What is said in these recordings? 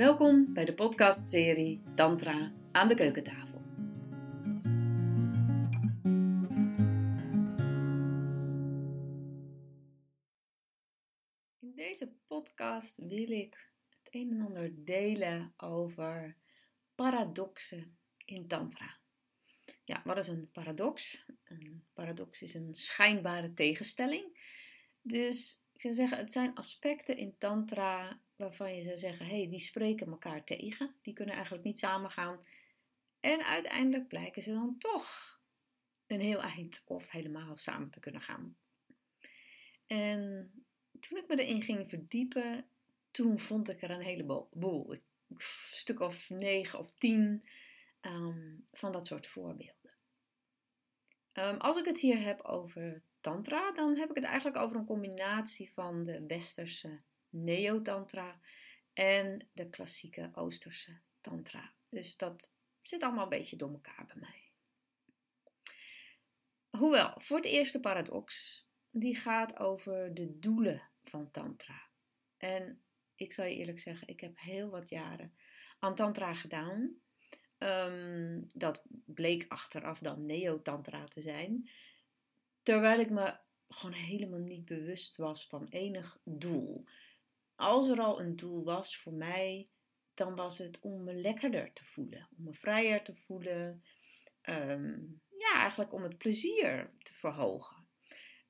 Welkom bij de podcastserie Tantra aan de keukentafel. In deze podcast wil ik het een en ander delen over paradoxen in Tantra. Ja, wat is een paradox? Een paradox is een schijnbare tegenstelling. Dus ik zou zeggen, het zijn aspecten in Tantra waarvan je zou zeggen, hé, hey, die spreken elkaar tegen. Die kunnen eigenlijk niet samengaan. En uiteindelijk blijken ze dan toch een heel eind of helemaal samen te kunnen gaan. En toen ik me erin ging verdiepen, toen vond ik er een heleboel. Een stuk of negen of tien um, van dat soort voorbeelden. Um, als ik het hier heb over Tantra, dan heb ik het eigenlijk over een combinatie van de westerse Neo-Tantra en de klassieke Oosterse Tantra. Dus dat zit allemaal een beetje door elkaar bij mij. Hoewel, voor het eerste paradox, die gaat over de doelen van Tantra. En ik zal je eerlijk zeggen, ik heb heel wat jaren aan Tantra gedaan. Um, dat bleek achteraf dan Neo-Tantra te zijn. Terwijl ik me gewoon helemaal niet bewust was van enig doel. Als er al een doel was voor mij, dan was het om me lekkerder te voelen, om me vrijer te voelen. Ehm, ja, eigenlijk om het plezier te verhogen.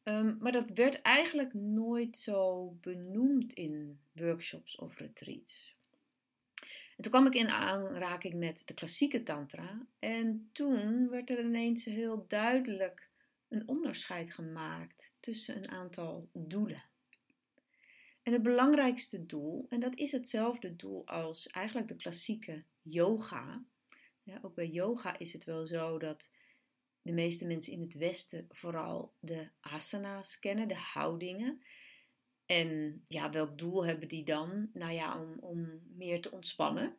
Um, maar dat werd eigenlijk nooit zo benoemd in workshops of retreats. En toen kwam ik in aanraking met de klassieke tantra en toen werd er ineens heel duidelijk een onderscheid gemaakt tussen een aantal doelen. En het belangrijkste doel, en dat is hetzelfde doel als eigenlijk de klassieke yoga. Ook bij yoga is het wel zo dat de meeste mensen in het Westen vooral de asana's kennen, de houdingen. En ja, welk doel hebben die dan? Nou ja, om, om meer te ontspannen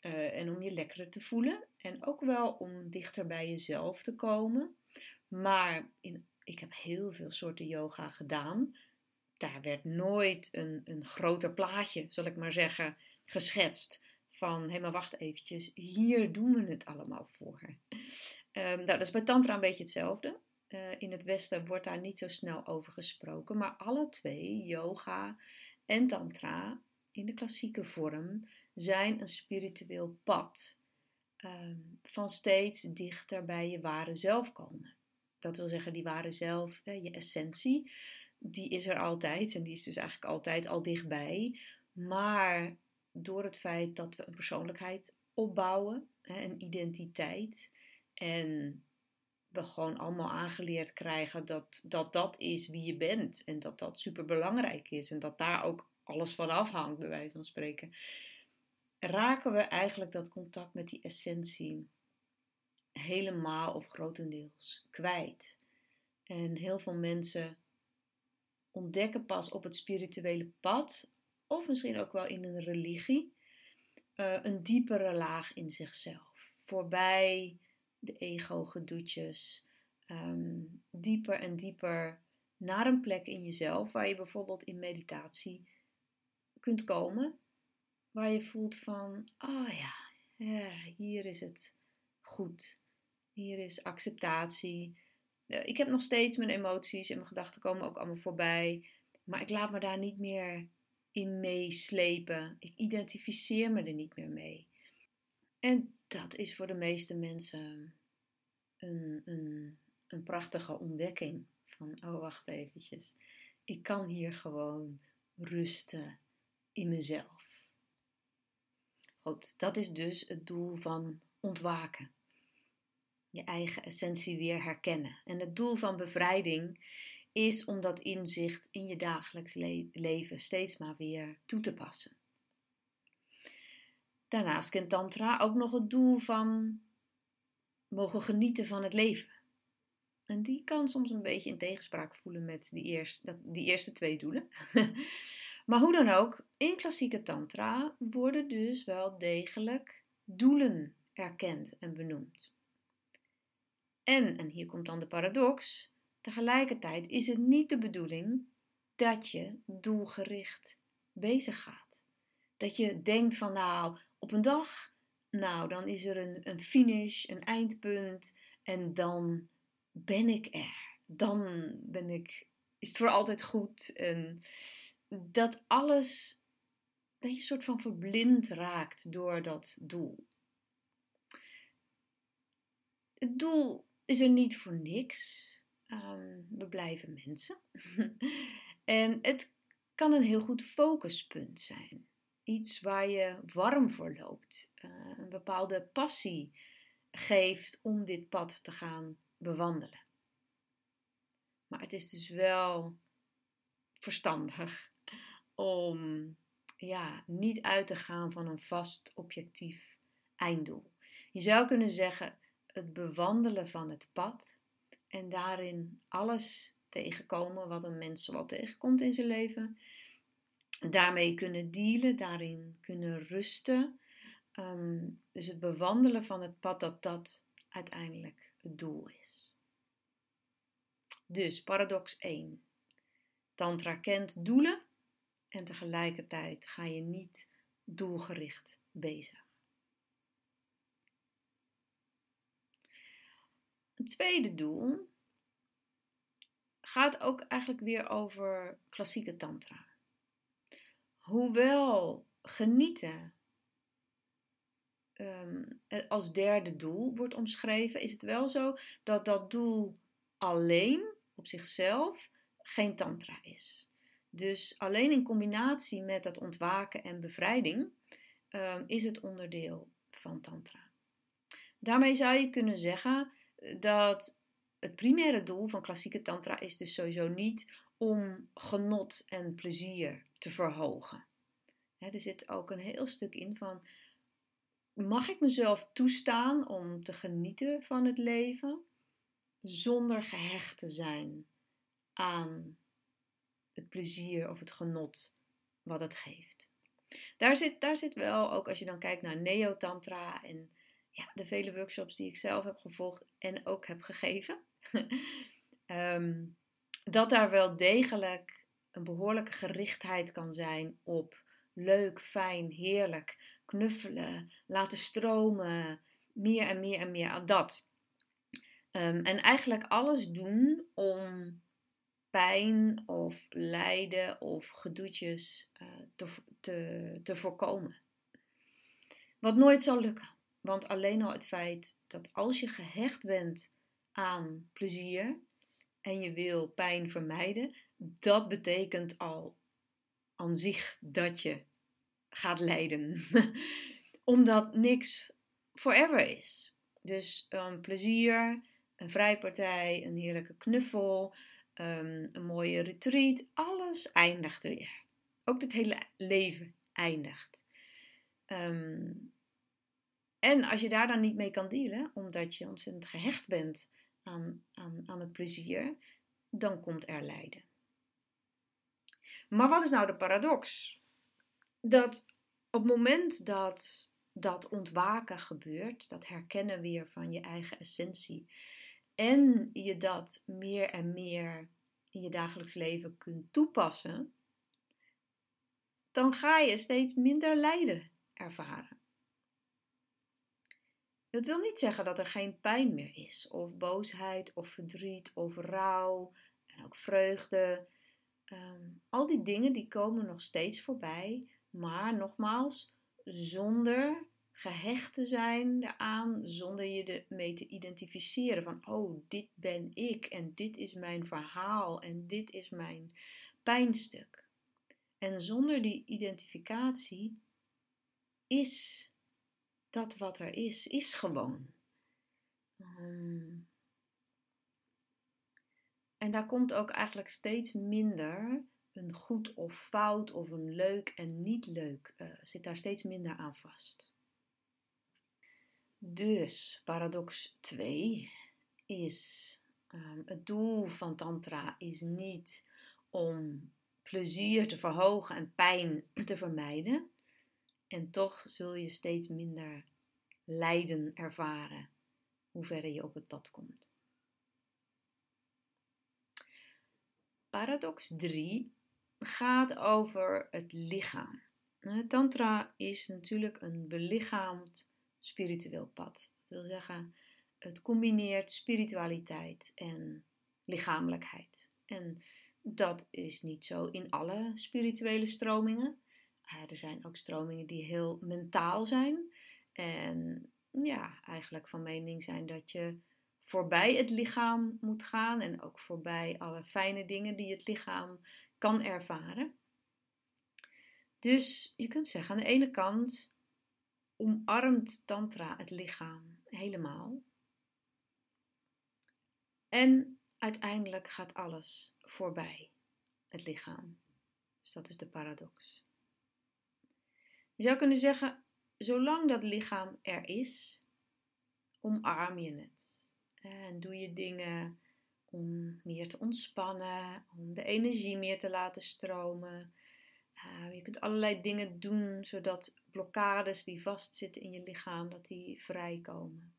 uh, en om je lekkerder te voelen. En ook wel om dichter bij jezelf te komen. Maar in, ik heb heel veel soorten yoga gedaan. Daar werd nooit een, een groter plaatje, zal ik maar zeggen, geschetst. Van, hé maar wacht eventjes, hier doen we het allemaal voor. Um, nou, dat is bij tantra een beetje hetzelfde. Uh, in het Westen wordt daar niet zo snel over gesproken. Maar alle twee, yoga en tantra, in de klassieke vorm, zijn een spiritueel pad. Um, van steeds dichter bij je ware zelf komen. Dat wil zeggen, die ware zelf, je essentie, die is er altijd en die is dus eigenlijk altijd al dichtbij. Maar door het feit dat we een persoonlijkheid opbouwen, een identiteit, en we gewoon allemaal aangeleerd krijgen dat, dat dat is wie je bent en dat dat super belangrijk is en dat daar ook alles van afhangt, bij wijze van spreken, raken we eigenlijk dat contact met die essentie helemaal of grotendeels kwijt. En heel veel mensen ontdekken pas op het spirituele pad, of misschien ook wel in een religie, uh, een diepere laag in zichzelf. Voorbij de ego-gedoetjes, um, dieper en dieper naar een plek in jezelf waar je bijvoorbeeld in meditatie kunt komen, waar je voelt van, oh ja hier is het goed. Hier is acceptatie. Ik heb nog steeds mijn emoties en mijn gedachten komen ook allemaal voorbij. Maar ik laat me daar niet meer in meeslepen. Ik identificeer me er niet meer mee. En dat is voor de meeste mensen een, een, een prachtige ontdekking. Van, oh wacht eventjes. Ik kan hier gewoon rusten in mezelf. Goed, dat is dus het doel van ontwaken je eigen essentie weer herkennen. En het doel van bevrijding is om dat inzicht in je dagelijks leven steeds maar weer toe te passen. Daarnaast kent Tantra ook nog het doel van mogen genieten van het leven. En die kan soms een beetje in tegenspraak voelen met die die eerste twee doelen. maar hoe dan ook, in klassieke Tantra worden dus wel degelijk doelen erkend en benoemd. En, en hier komt dan de paradox, tegelijkertijd is het niet de bedoeling dat je doelgericht bezig gaat. Dat je denkt van nou, op een dag, nou, dan is er een, een finish, een eindpunt en dan ben ik er. Dan ben ik, is het voor altijd goed. En dat alles een beetje een soort van verblind raakt door dat doel. Het doel is er niet voor niks. Um, we blijven mensen. en het kan een heel goed focuspunt zijn. Iets waar je warm voor loopt. Uh, een bepaalde passie geeft om dit pad te gaan bewandelen. Maar het is dus wel verstandig om ja, niet uit te gaan van een vast objectief einddoel. Je zou kunnen zeggen: het bewandelen van het pad en daarin alles tegenkomen wat een mens wel tegenkomt in zijn leven. Daarmee kunnen dealen, daarin kunnen rusten. Ehm, dus het bewandelen van het pad, dat dat uiteindelijk het doel is. Dus paradox 1. Tantra kent doelen en tegelijkertijd ga je niet doelgericht bezig. Een tweede doel gaat ook eigenlijk weer over klassieke tantra. Hoewel genieten um, als derde doel wordt omschreven, is het wel zo dat dat doel alleen op zichzelf geen tantra is. Dus alleen in combinatie met dat ontwaken en bevrijding um, is het onderdeel van tantra. Daarmee zou je kunnen zeggen dat het primaire doel van klassieke tantra is dus sowieso niet om genot en plezier te verhogen. er zit ook een heel stuk in van, mag ik mezelf toestaan om te genieten van het leven zonder gehecht te zijn aan het plezier of het genot wat het geeft. Daar zit, daar zit wel, ook als je dan kijkt naar Neo-Tantra en ja, de vele workshops die ik zelf heb gevolgd en ook heb gegeven, Ehm, dat daar wel degelijk een behoorlijke gerichtheid kan zijn op leuk, fijn, heerlijk, knuffelen, laten stromen, meer en meer en meer aan dat. Ehm, en eigenlijk alles doen om pijn of lijden of gedoetjes te, te, te voorkomen. Wat nooit zal lukken. Want alleen al het feit dat als je gehecht bent aan plezier en je wil pijn vermijden, dat betekent al aan zich dat je gaat lijden. Omdat niks forever is. Dus um, plezier, een vrijpartij, een heerlijke knuffel, um, een mooie retreat, alles eindigt weer. Ook het hele leven eindigt. Um, en als je daar dan niet mee kan dealen, omdat je ontzettend gehecht bent aan, aan, aan het plezier, dan komt er lijden. Maar wat is nou de paradox? Dat op het moment dat dat ontwaken gebeurt, dat herkennen weer van je eigen essentie, en je dat meer en meer in je dagelijks leven kunt toepassen, dan ga je steeds minder lijden ervaren. Dat wil niet zeggen dat er geen pijn meer is, of boosheid, of verdriet, of rouw en ook vreugde. Ehm, al die dingen die komen nog steeds voorbij, maar nogmaals, zonder gehecht te zijn eraan, zonder je ermee te identificeren van, oh, dit ben ik en dit is mijn verhaal en dit is mijn pijnstuk. En zonder die identificatie is dat wat er is, is gewoon. Ehm, en daar komt ook eigenlijk steeds minder een goed of fout of een leuk en niet leuk, uh, zit daar steeds minder aan vast. Dus paradox 2 is um, het doel van Tantra is niet om plezier te verhogen en pijn te vermijden. En toch zul je steeds minder lijden ervaren hoe verder je op het pad komt. Paradox 3 gaat over het lichaam. Tantra is natuurlijk een belichaamd spiritueel pad. Dat wil zeggen, het combineert spiritualiteit en lichamelijkheid. En dat is niet zo in alle spirituele stromingen. Er zijn ook stromingen die heel mentaal zijn. En ja, eigenlijk van mening zijn dat je voorbij het lichaam moet gaan en ook voorbij alle fijne dingen die het lichaam kan ervaren. Dus je kunt zeggen, aan de ene kant omarmt Tantra het lichaam helemaal. En uiteindelijk gaat alles voorbij het lichaam. Dus dat is de paradox. Je zou kunnen zeggen, zolang dat lichaam er is, omarm je het. En doe je dingen om meer te ontspannen, om de energie meer te laten stromen. Uh, je kunt allerlei dingen doen zodat blokkades die vastzitten in je lichaam, dat die vrijkomen.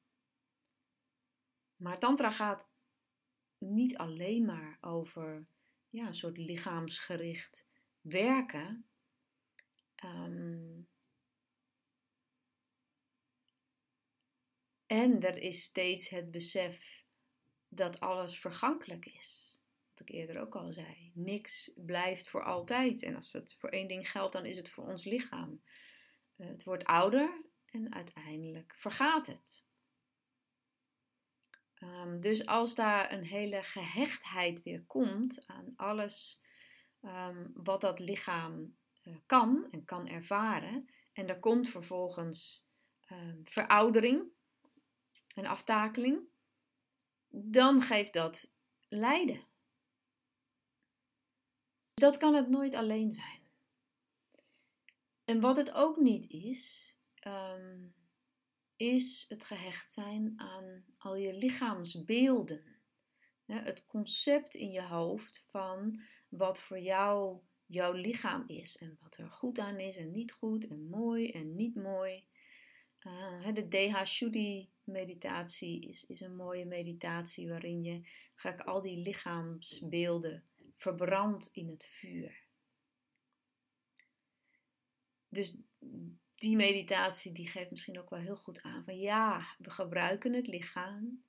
Maar tantra gaat niet alleen maar over ja, een soort lichaamsgericht werken. Um, en er is steeds het besef dat alles vergankelijk is. Wat ik eerder ook al zei. Niks blijft voor altijd. En als het voor één ding geldt, dan is het voor ons lichaam. Eh, het wordt ouder en uiteindelijk vergaat het. Um, dus als daar een hele gehechtheid weer komt aan alles um, wat dat lichaam uh, kan en kan ervaren, en er komt vervolgens um, veroudering en aftakeling, dan geeft dat lijden. Dat kan het nooit alleen zijn. En wat het ook niet is, um, is het gehecht zijn aan al je lichaamsbeelden. Het concept in je hoofd van wat voor jou jouw lichaam is en wat er goed aan is en niet goed en mooi en niet mooi. Uh, de DH Shuddhi meditatie is, is een mooie meditatie waarin je ga ik al die lichaamsbeelden verbrandt in het vuur. Dus die meditatie die geeft misschien ook wel heel goed aan van ja, we gebruiken het lichaam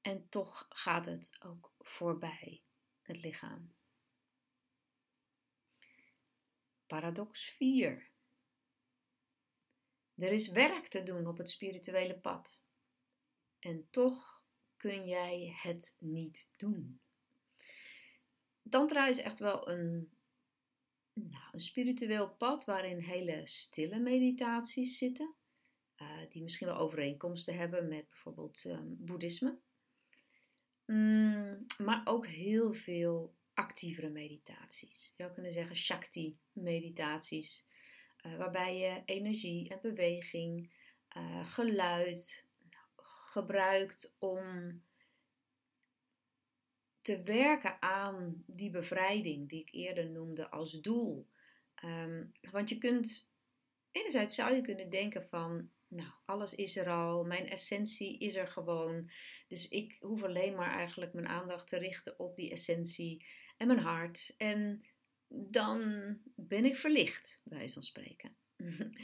en toch gaat het ook voorbij het lichaam. Paradox 4. Er is werk te doen op het spirituele pad. En toch kun jij het niet doen. Tantra is echt wel een nou, een spiritueel pad waarin hele stille meditaties zitten, uh, die misschien wel overeenkomsten hebben met bijvoorbeeld um, boeddhisme. Mm, maar ook heel veel actievere meditaties. Je zou kunnen zeggen Shakti-meditaties, uh, waarbij je energie en beweging, uh, geluid gebruikt om te werken aan die bevrijding die ik eerder noemde als doel. Um, want je kunt, enerzijds zou je kunnen denken van, nou, alles is er al, mijn essentie is er gewoon. Dus ik hoef alleen maar eigenlijk mijn aandacht te richten op die essentie en mijn hart. En dan ben ik verlicht, bij van spreken.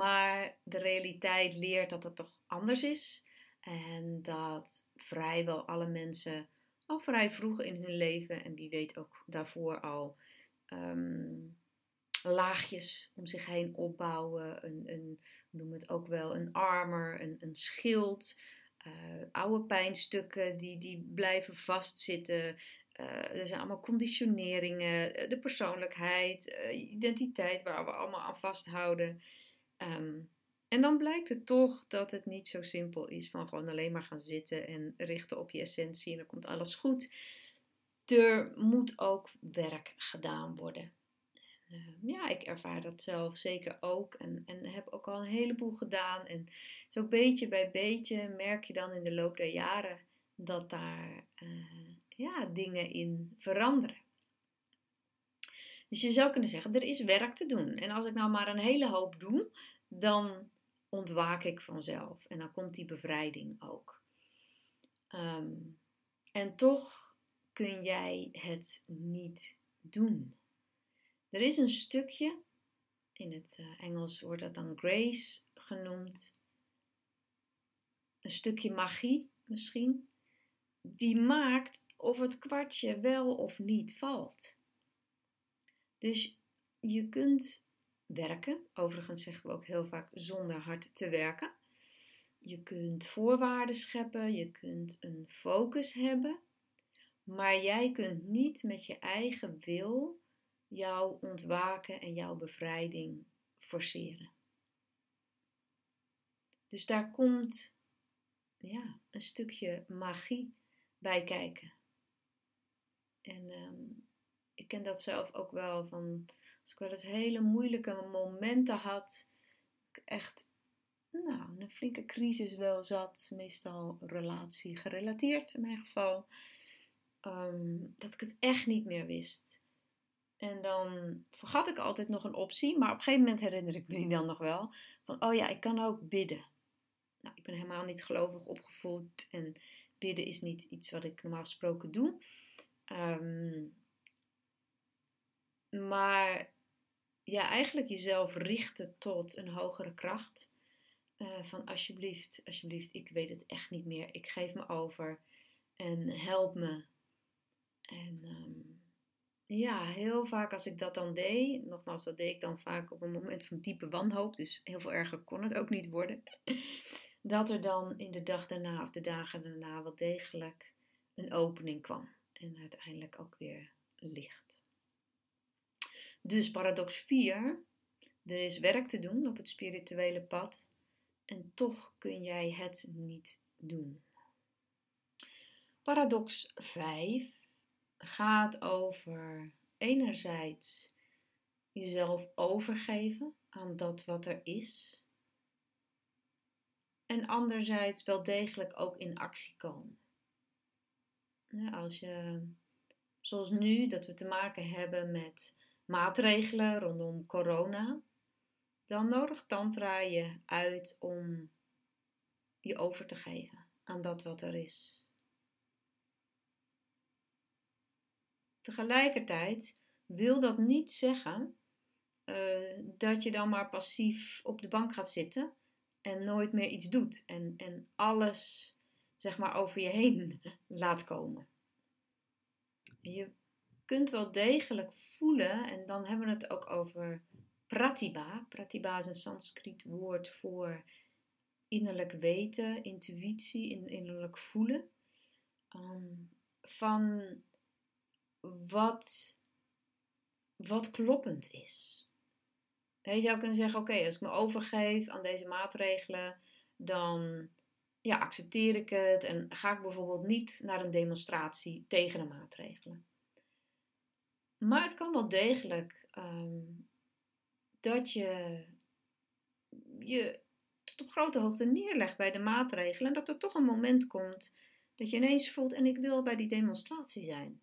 maar de realiteit leert dat het toch anders is. En dat vrijwel alle mensen al vrij vroeg in hun leven en wie weet ook daarvoor al um, laagjes om zich heen opbouwen. Een, een, noem het ook wel een armor, een, een schild. Uh, oude pijnstukken die, die blijven vastzitten. Uh, er zijn allemaal conditioneringen, eh, de persoonlijkheid, uh, identiteit waar we allemaal aan vasthouden. Um, en dan blijkt het toch dat het niet zo simpel is van gewoon alleen maar gaan zitten en richten op je essentie en dan komt alles goed. Er moet ook werk gedaan worden. Uh, ja, ik ervaar dat zelf zeker ook en, en heb ook al een heleboel gedaan. En zo beetje bij beetje merk je dan in de loop der jaren dat daar ja, dingen in veranderen. Dus je zou kunnen zeggen, er is werk te doen. En als ik nou maar een hele hoop doe, dan ontwaak ik vanzelf. En dan komt die bevrijding ook. Ehm, en toch kun jij het niet doen. Er is een stukje In het uh, Engels wordt dat dan grace genoemd. Een stukje magie misschien. Die maakt of het kwartje wel of niet valt. Dus je kunt werken. Overigens zeggen we ook heel vaak zonder hard te werken. Je kunt voorwaarden scheppen, je kunt een focus hebben, maar jij kunt niet met je eigen wil jouw ontwaken en jouw bevrijding forceren. Dus daar komt ja, een stukje magie bij kijken. En ehm, ik ken dat zelf ook wel van als ik wel eens hele moeilijke momenten had, echt nou, een flinke crisis wel zat, meestal relatie gerelateerd in mijn geval, ehm, dat ik het echt niet meer wist. En dan vergat ik altijd nog een optie, maar op een gegeven moment herinner ik me die dan nog wel. Van, oh ja, ik kan ook bidden. Nou, ik ben helemaal niet gelovig opgevoed en bidden is niet iets wat ik normaal gesproken doe. Ehm, maar ja, eigenlijk jezelf richten tot een hogere kracht. Uh, van alsjeblieft, alsjeblieft, ik weet het echt niet meer. Ik geef me over en help me. En um, ja, heel vaak als ik dat dan deed, nogmaals, dat deed ik dan vaak op een moment van diepe wanhoop, dus heel veel erger kon het ook niet worden, dat er dan in de dag daarna of de dagen daarna wel degelijk een opening kwam en uiteindelijk ook weer licht. Dus paradox 4, er is werk te doen op het spirituele pad en toch kun jij het niet doen. Paradox 5 gaat over enerzijds jezelf overgeven aan dat wat er is. En anderzijds wel degelijk ook in actie komen. Als je, zoals nu, dat we te maken hebben met maatregelen rondom corona, dan nodigt Tantra je uit om je over te geven aan dat wat er is. Tegelijkertijd wil dat niet zeggen uh, dat je dan maar passief op de bank gaat zitten en nooit meer iets doet en, en alles zeg maar over je heen laat komen. Je kunt wel degelijk voelen, en dan hebben we het ook over pratibha. Pratibha is een Sanskriet woord voor innerlijk weten, intuïtie, innerlijk voelen. Um, van wat, wat kloppend is. Je zou kunnen zeggen: Oké, als ik me overgeef aan deze maatregelen, dan ja, accepteer ik het en ga ik bijvoorbeeld niet naar een demonstratie tegen de maatregelen. Maar het kan wel degelijk ehm, dat je je tot op grote hoogte neerlegt bij de maatregelen en dat er toch een moment komt dat je ineens voelt en ik wil bij die demonstratie zijn.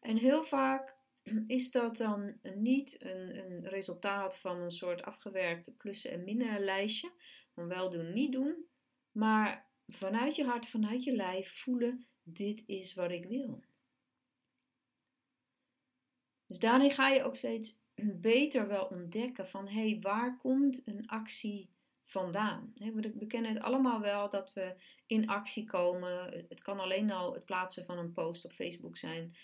En heel vaak is dat dan niet een, een resultaat van een soort afgewerkte plussen en minnen lijstje, van wel doen, niet doen, maar vanuit je hart, vanuit je lijf voelen, dit is wat ik wil. Dus daarin ga je ook steeds beter wel ontdekken van hé, hey, waar komt een actie vandaan? We kennen het allemaal wel dat we in actie komen. Het kan alleen al het plaatsen van een post op Facebook zijn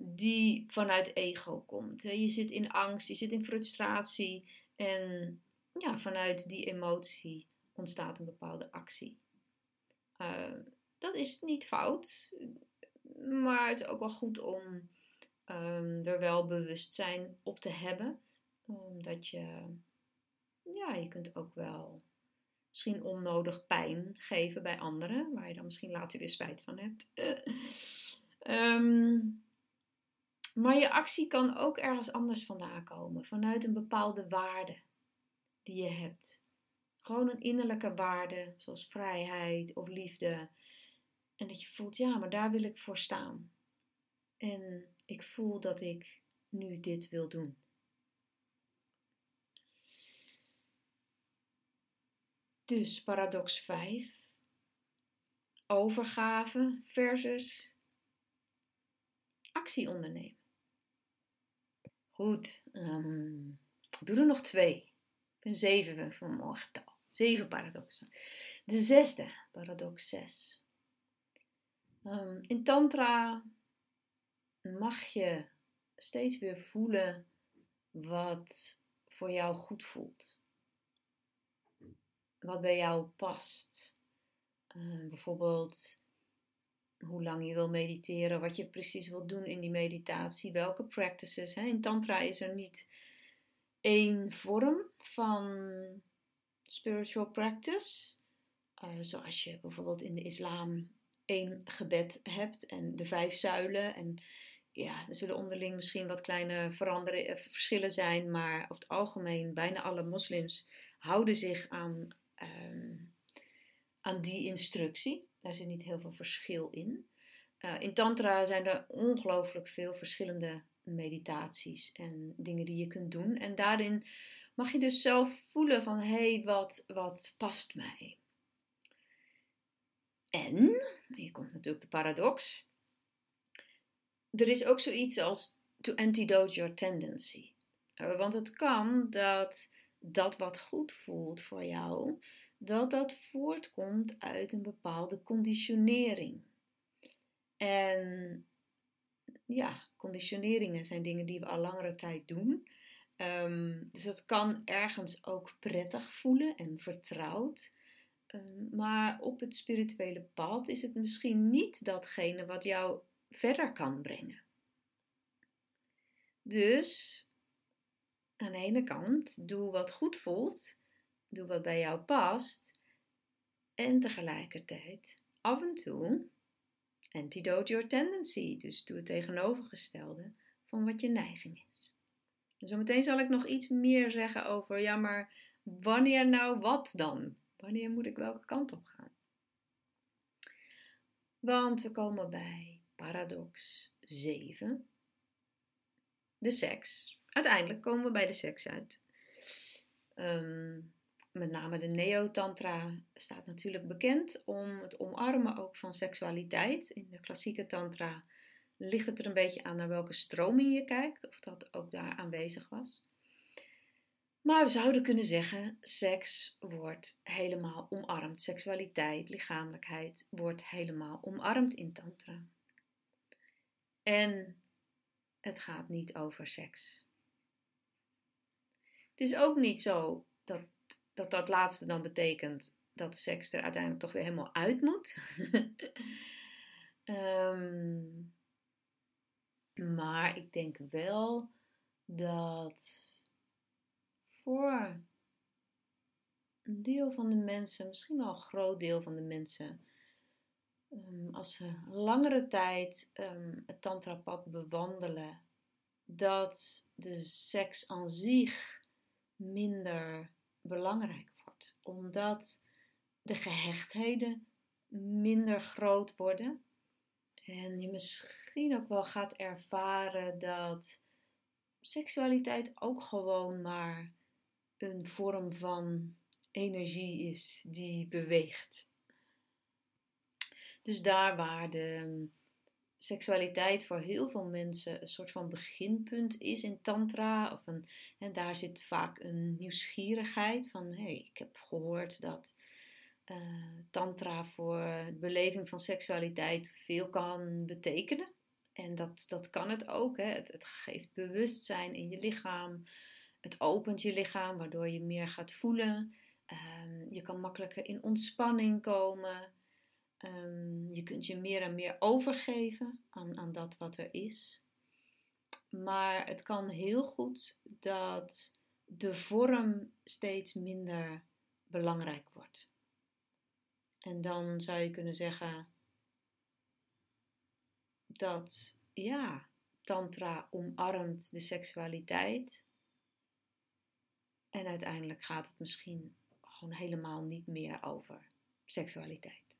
die vanuit ego komt. Je zit in angst, je zit in frustratie en ja, vanuit die emotie ontstaat een bepaalde actie. Uh, dat is niet fout, maar het is ook wel goed om um, er wel bewustzijn op te hebben. Omdat je, ja, je kunt ook wel misschien onnodig pijn geven bij anderen, waar je dan misschien later weer spijt van hebt. um, maar je actie kan ook ergens anders vandaan komen, vanuit een bepaalde waarde die je hebt. Gewoon een innerlijke waarde, zoals vrijheid of liefde. En dat je voelt, ja, maar daar wil ik voor staan. En ik voel dat ik nu dit wil doen. Dus paradox 5. Overgave versus actie ondernemen. Goed. Um, doe er nog twee. Ik vind zeven van een mooi getal. Zeven paradoxen. De zesde, paradox 6. Um, in Tantra mag je steeds weer voelen wat voor jou goed voelt. Wat bij jou past. Uh, bijvoorbeeld hoe lang je wil mediteren, wat je precies wilt doen in die meditatie, welke practices. Hè? In Tantra is er niet één vorm van spiritual practice. Uh, zoals je bijvoorbeeld in de islam één gebed hebt en de vijf zuilen. En ja, er zullen onderling misschien wat kleine veranderen, eh, verschillen zijn, maar over het algemeen, bijna alle moslims houden zich aan, um, aan die instructie. Daar zit niet heel veel verschil in. Uh, in Tantra zijn er ongelooflijk veel verschillende meditaties en dingen die je kunt doen. En daarin mag je dus zelf voelen van hé, hey, wat, wat past mij? En, hier komt natuurlijk de paradox, er is ook zoiets als to antidote your tendency. Eh, want het kan dat dat wat goed voelt voor jou, dat dat voortkomt uit een bepaalde conditionering. En ja, conditioneringen zijn dingen die we al langere tijd doen. Um, dus het kan ergens ook prettig voelen en vertrouwd. Um, maar op het spirituele pad is het misschien niet datgene wat jou verder kan brengen. Dus aan de ene kant, doe wat goed voelt, doe wat bij jou past. En tegelijkertijd, af en toe, antidote your tendency. Dus doe het tegenovergestelde van wat je neiging is. Zometeen zal ik nog iets meer zeggen over, ja, maar wanneer nou wat dan? Wanneer moet ik welke kant op gaan? Want we komen bij paradox 7. De seks. Uiteindelijk komen we bij de seks uit. Um, met name de Neo-Tantra staat natuurlijk bekend om het omarmen ook van seksualiteit. In de klassieke Tantra ligt het er een beetje aan naar welke stroming je kijkt, of dat ook daar aanwezig was. Maar we zouden kunnen zeggen: seks wordt helemaal omarmd. Seksualiteit, lichamelijkheid wordt helemaal omarmd in Tantra. En het gaat niet over seks. Het is ook niet zo dat dat, dat laatste dan betekent dat de seks er uiteindelijk toch weer helemaal uit moet. um, Maar ik denk wel dat voor een deel van de mensen, misschien wel een groot deel van de mensen, ehm, als ze langere tijd um, het tantrapad bewandelen, dat de seks aan zich minder belangrijk wordt, omdat de gehechtheden minder groot worden. En je misschien ook wel gaat ervaren dat seksualiteit ook gewoon maar een vorm van energie is die beweegt. Dus daar waar de seksualiteit voor heel veel mensen een soort van beginpunt is in Tantra, of een, en daar zit vaak een nieuwsgierigheid van: hé, hey, ik heb gehoord dat uh, tantra voor de beleving van seksualiteit veel kan betekenen. En dat, dat kan het ook. Hè. Het, het geeft bewustzijn in je lichaam. Het opent je lichaam, waardoor je meer gaat voelen. Um, je kan makkelijker in ontspanning komen. Um, je kunt je meer en meer overgeven aan, aan dat wat er is. Maar het kan heel goed dat de vorm steeds minder belangrijk wordt. En dan zou je kunnen zeggen dat ja, Tantra omarmt de seksualiteit. En uiteindelijk gaat het misschien gewoon helemaal niet meer over seksualiteit.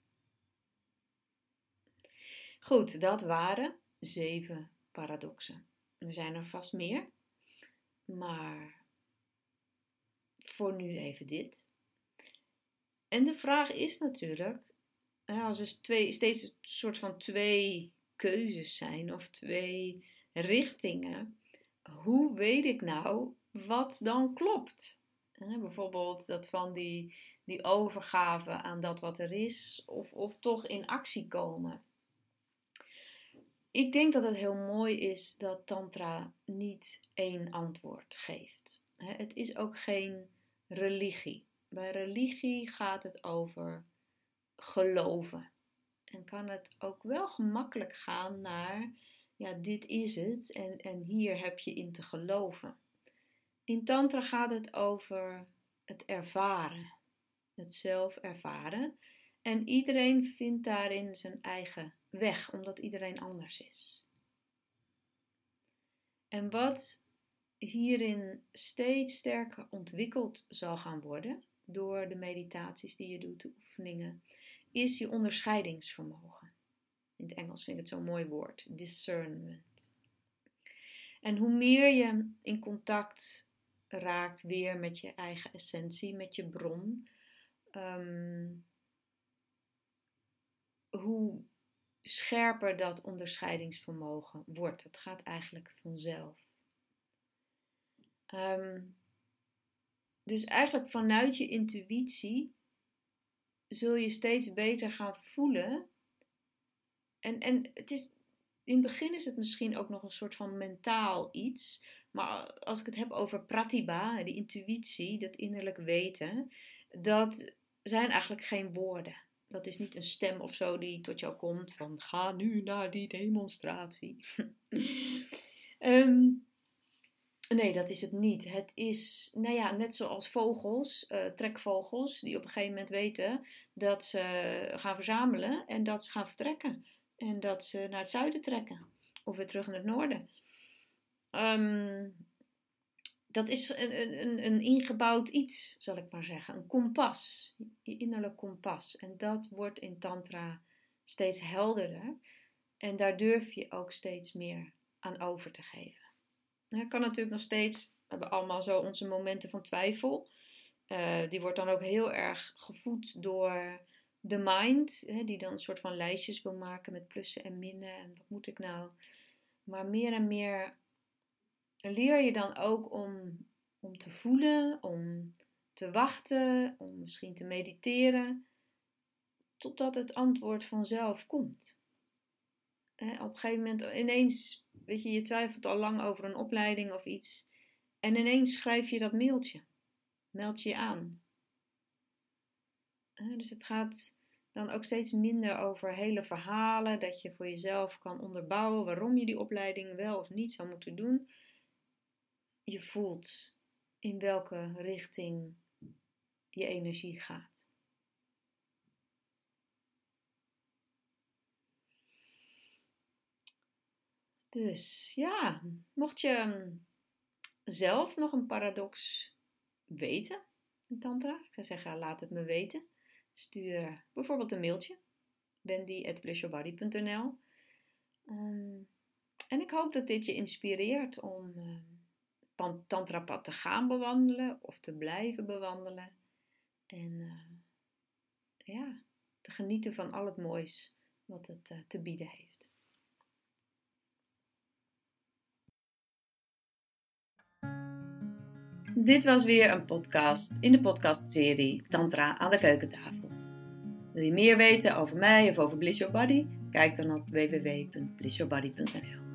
Goed, dat waren zeven paradoxen. Er zijn er vast meer, maar voor nu even dit. En de vraag is natuurlijk, als er twee, steeds een soort van twee keuzes zijn of twee richtingen, hoe weet ik nou wat dan klopt. bijvoorbeeld dat van die, die overgave aan dat wat er is, of, of toch in actie komen. Ik denk dat het heel mooi is dat Tantra niet één antwoord geeft. Het is ook geen religie. Bij religie gaat het over geloven. En kan het ook wel gemakkelijk gaan naar, ja, dit is het en, en hier heb je in te geloven. In Tantra gaat het over het ervaren, het zelf ervaren. En iedereen vindt daarin zijn eigen weg, omdat iedereen anders is. En wat hierin steeds sterker ontwikkeld zal gaan worden door de meditaties die je doet, de oefeningen, is je onderscheidingsvermogen. In het Engels vind ik het zo'n mooi woord, discernment. En hoe meer je in contact raakt weer met je eigen essentie, met je bron, ehm, hoe scherper dat onderscheidingsvermogen wordt. Het gaat eigenlijk vanzelf. Ehm, dus eigenlijk vanuit je intuïtie zul je steeds beter gaan voelen. En, en het is, in het begin is het misschien ook nog een soort van mentaal iets. Maar als ik het heb over pratibha, die intuïtie, dat innerlijk weten, dat zijn eigenlijk geen woorden. Dat is niet een stem of zo die tot jou komt van ga nu naar die demonstratie. um, Nee, dat is het niet. Het is, nou ja, net zoals vogels, uh, trekvogels, die op een gegeven moment weten dat ze gaan verzamelen en dat ze gaan vertrekken. En dat ze naar het zuiden trekken of weer terug naar het noorden. Um, dat is een, een, een, ingebouwd iets, zal ik maar zeggen. Een kompas, je innerlijk kompas. En dat wordt in Tantra steeds helderder. En daar durf je ook steeds meer aan over te geven. Het kan natuurlijk nog steeds, we hebben allemaal zo onze momenten van twijfel. Uh, die wordt dan ook heel erg gevoed door de mind, hè, die dan een soort van lijstjes wil maken met plussen en minnen. En wat moet ik nou? Maar meer en meer leer je dan ook om, om te voelen, om te wachten, om misschien te mediteren, totdat het antwoord vanzelf komt. Op een gegeven moment ineens weet je, je twijfelt al lang over een opleiding of iets. En ineens schrijf je dat mailtje. Meld je je aan. Dus het gaat dan ook steeds minder over hele verhalen, dat je voor jezelf kan onderbouwen waarom je die opleiding wel of niet zou moeten doen. Je voelt in welke richting je energie gaat. Dus ja, mocht je mm, zelf nog een paradox weten in Tantra, ik zou zeggen, laat het me weten. Stuur bijvoorbeeld een mailtje, bendy.blissyourbody.nl um, ehm, En ik hoop dat dit je inspireert om uh, het tantrapad te gaan bewandelen of te blijven bewandelen. En uh, ja, te genieten van al het moois wat het uh, te bieden heeft. Dit was weer een podcast in de podcastserie Tantra aan de keukentafel. Wil je meer weten over mij of over Bliss Your Body? Kijk dan op www.blissyourbody.nl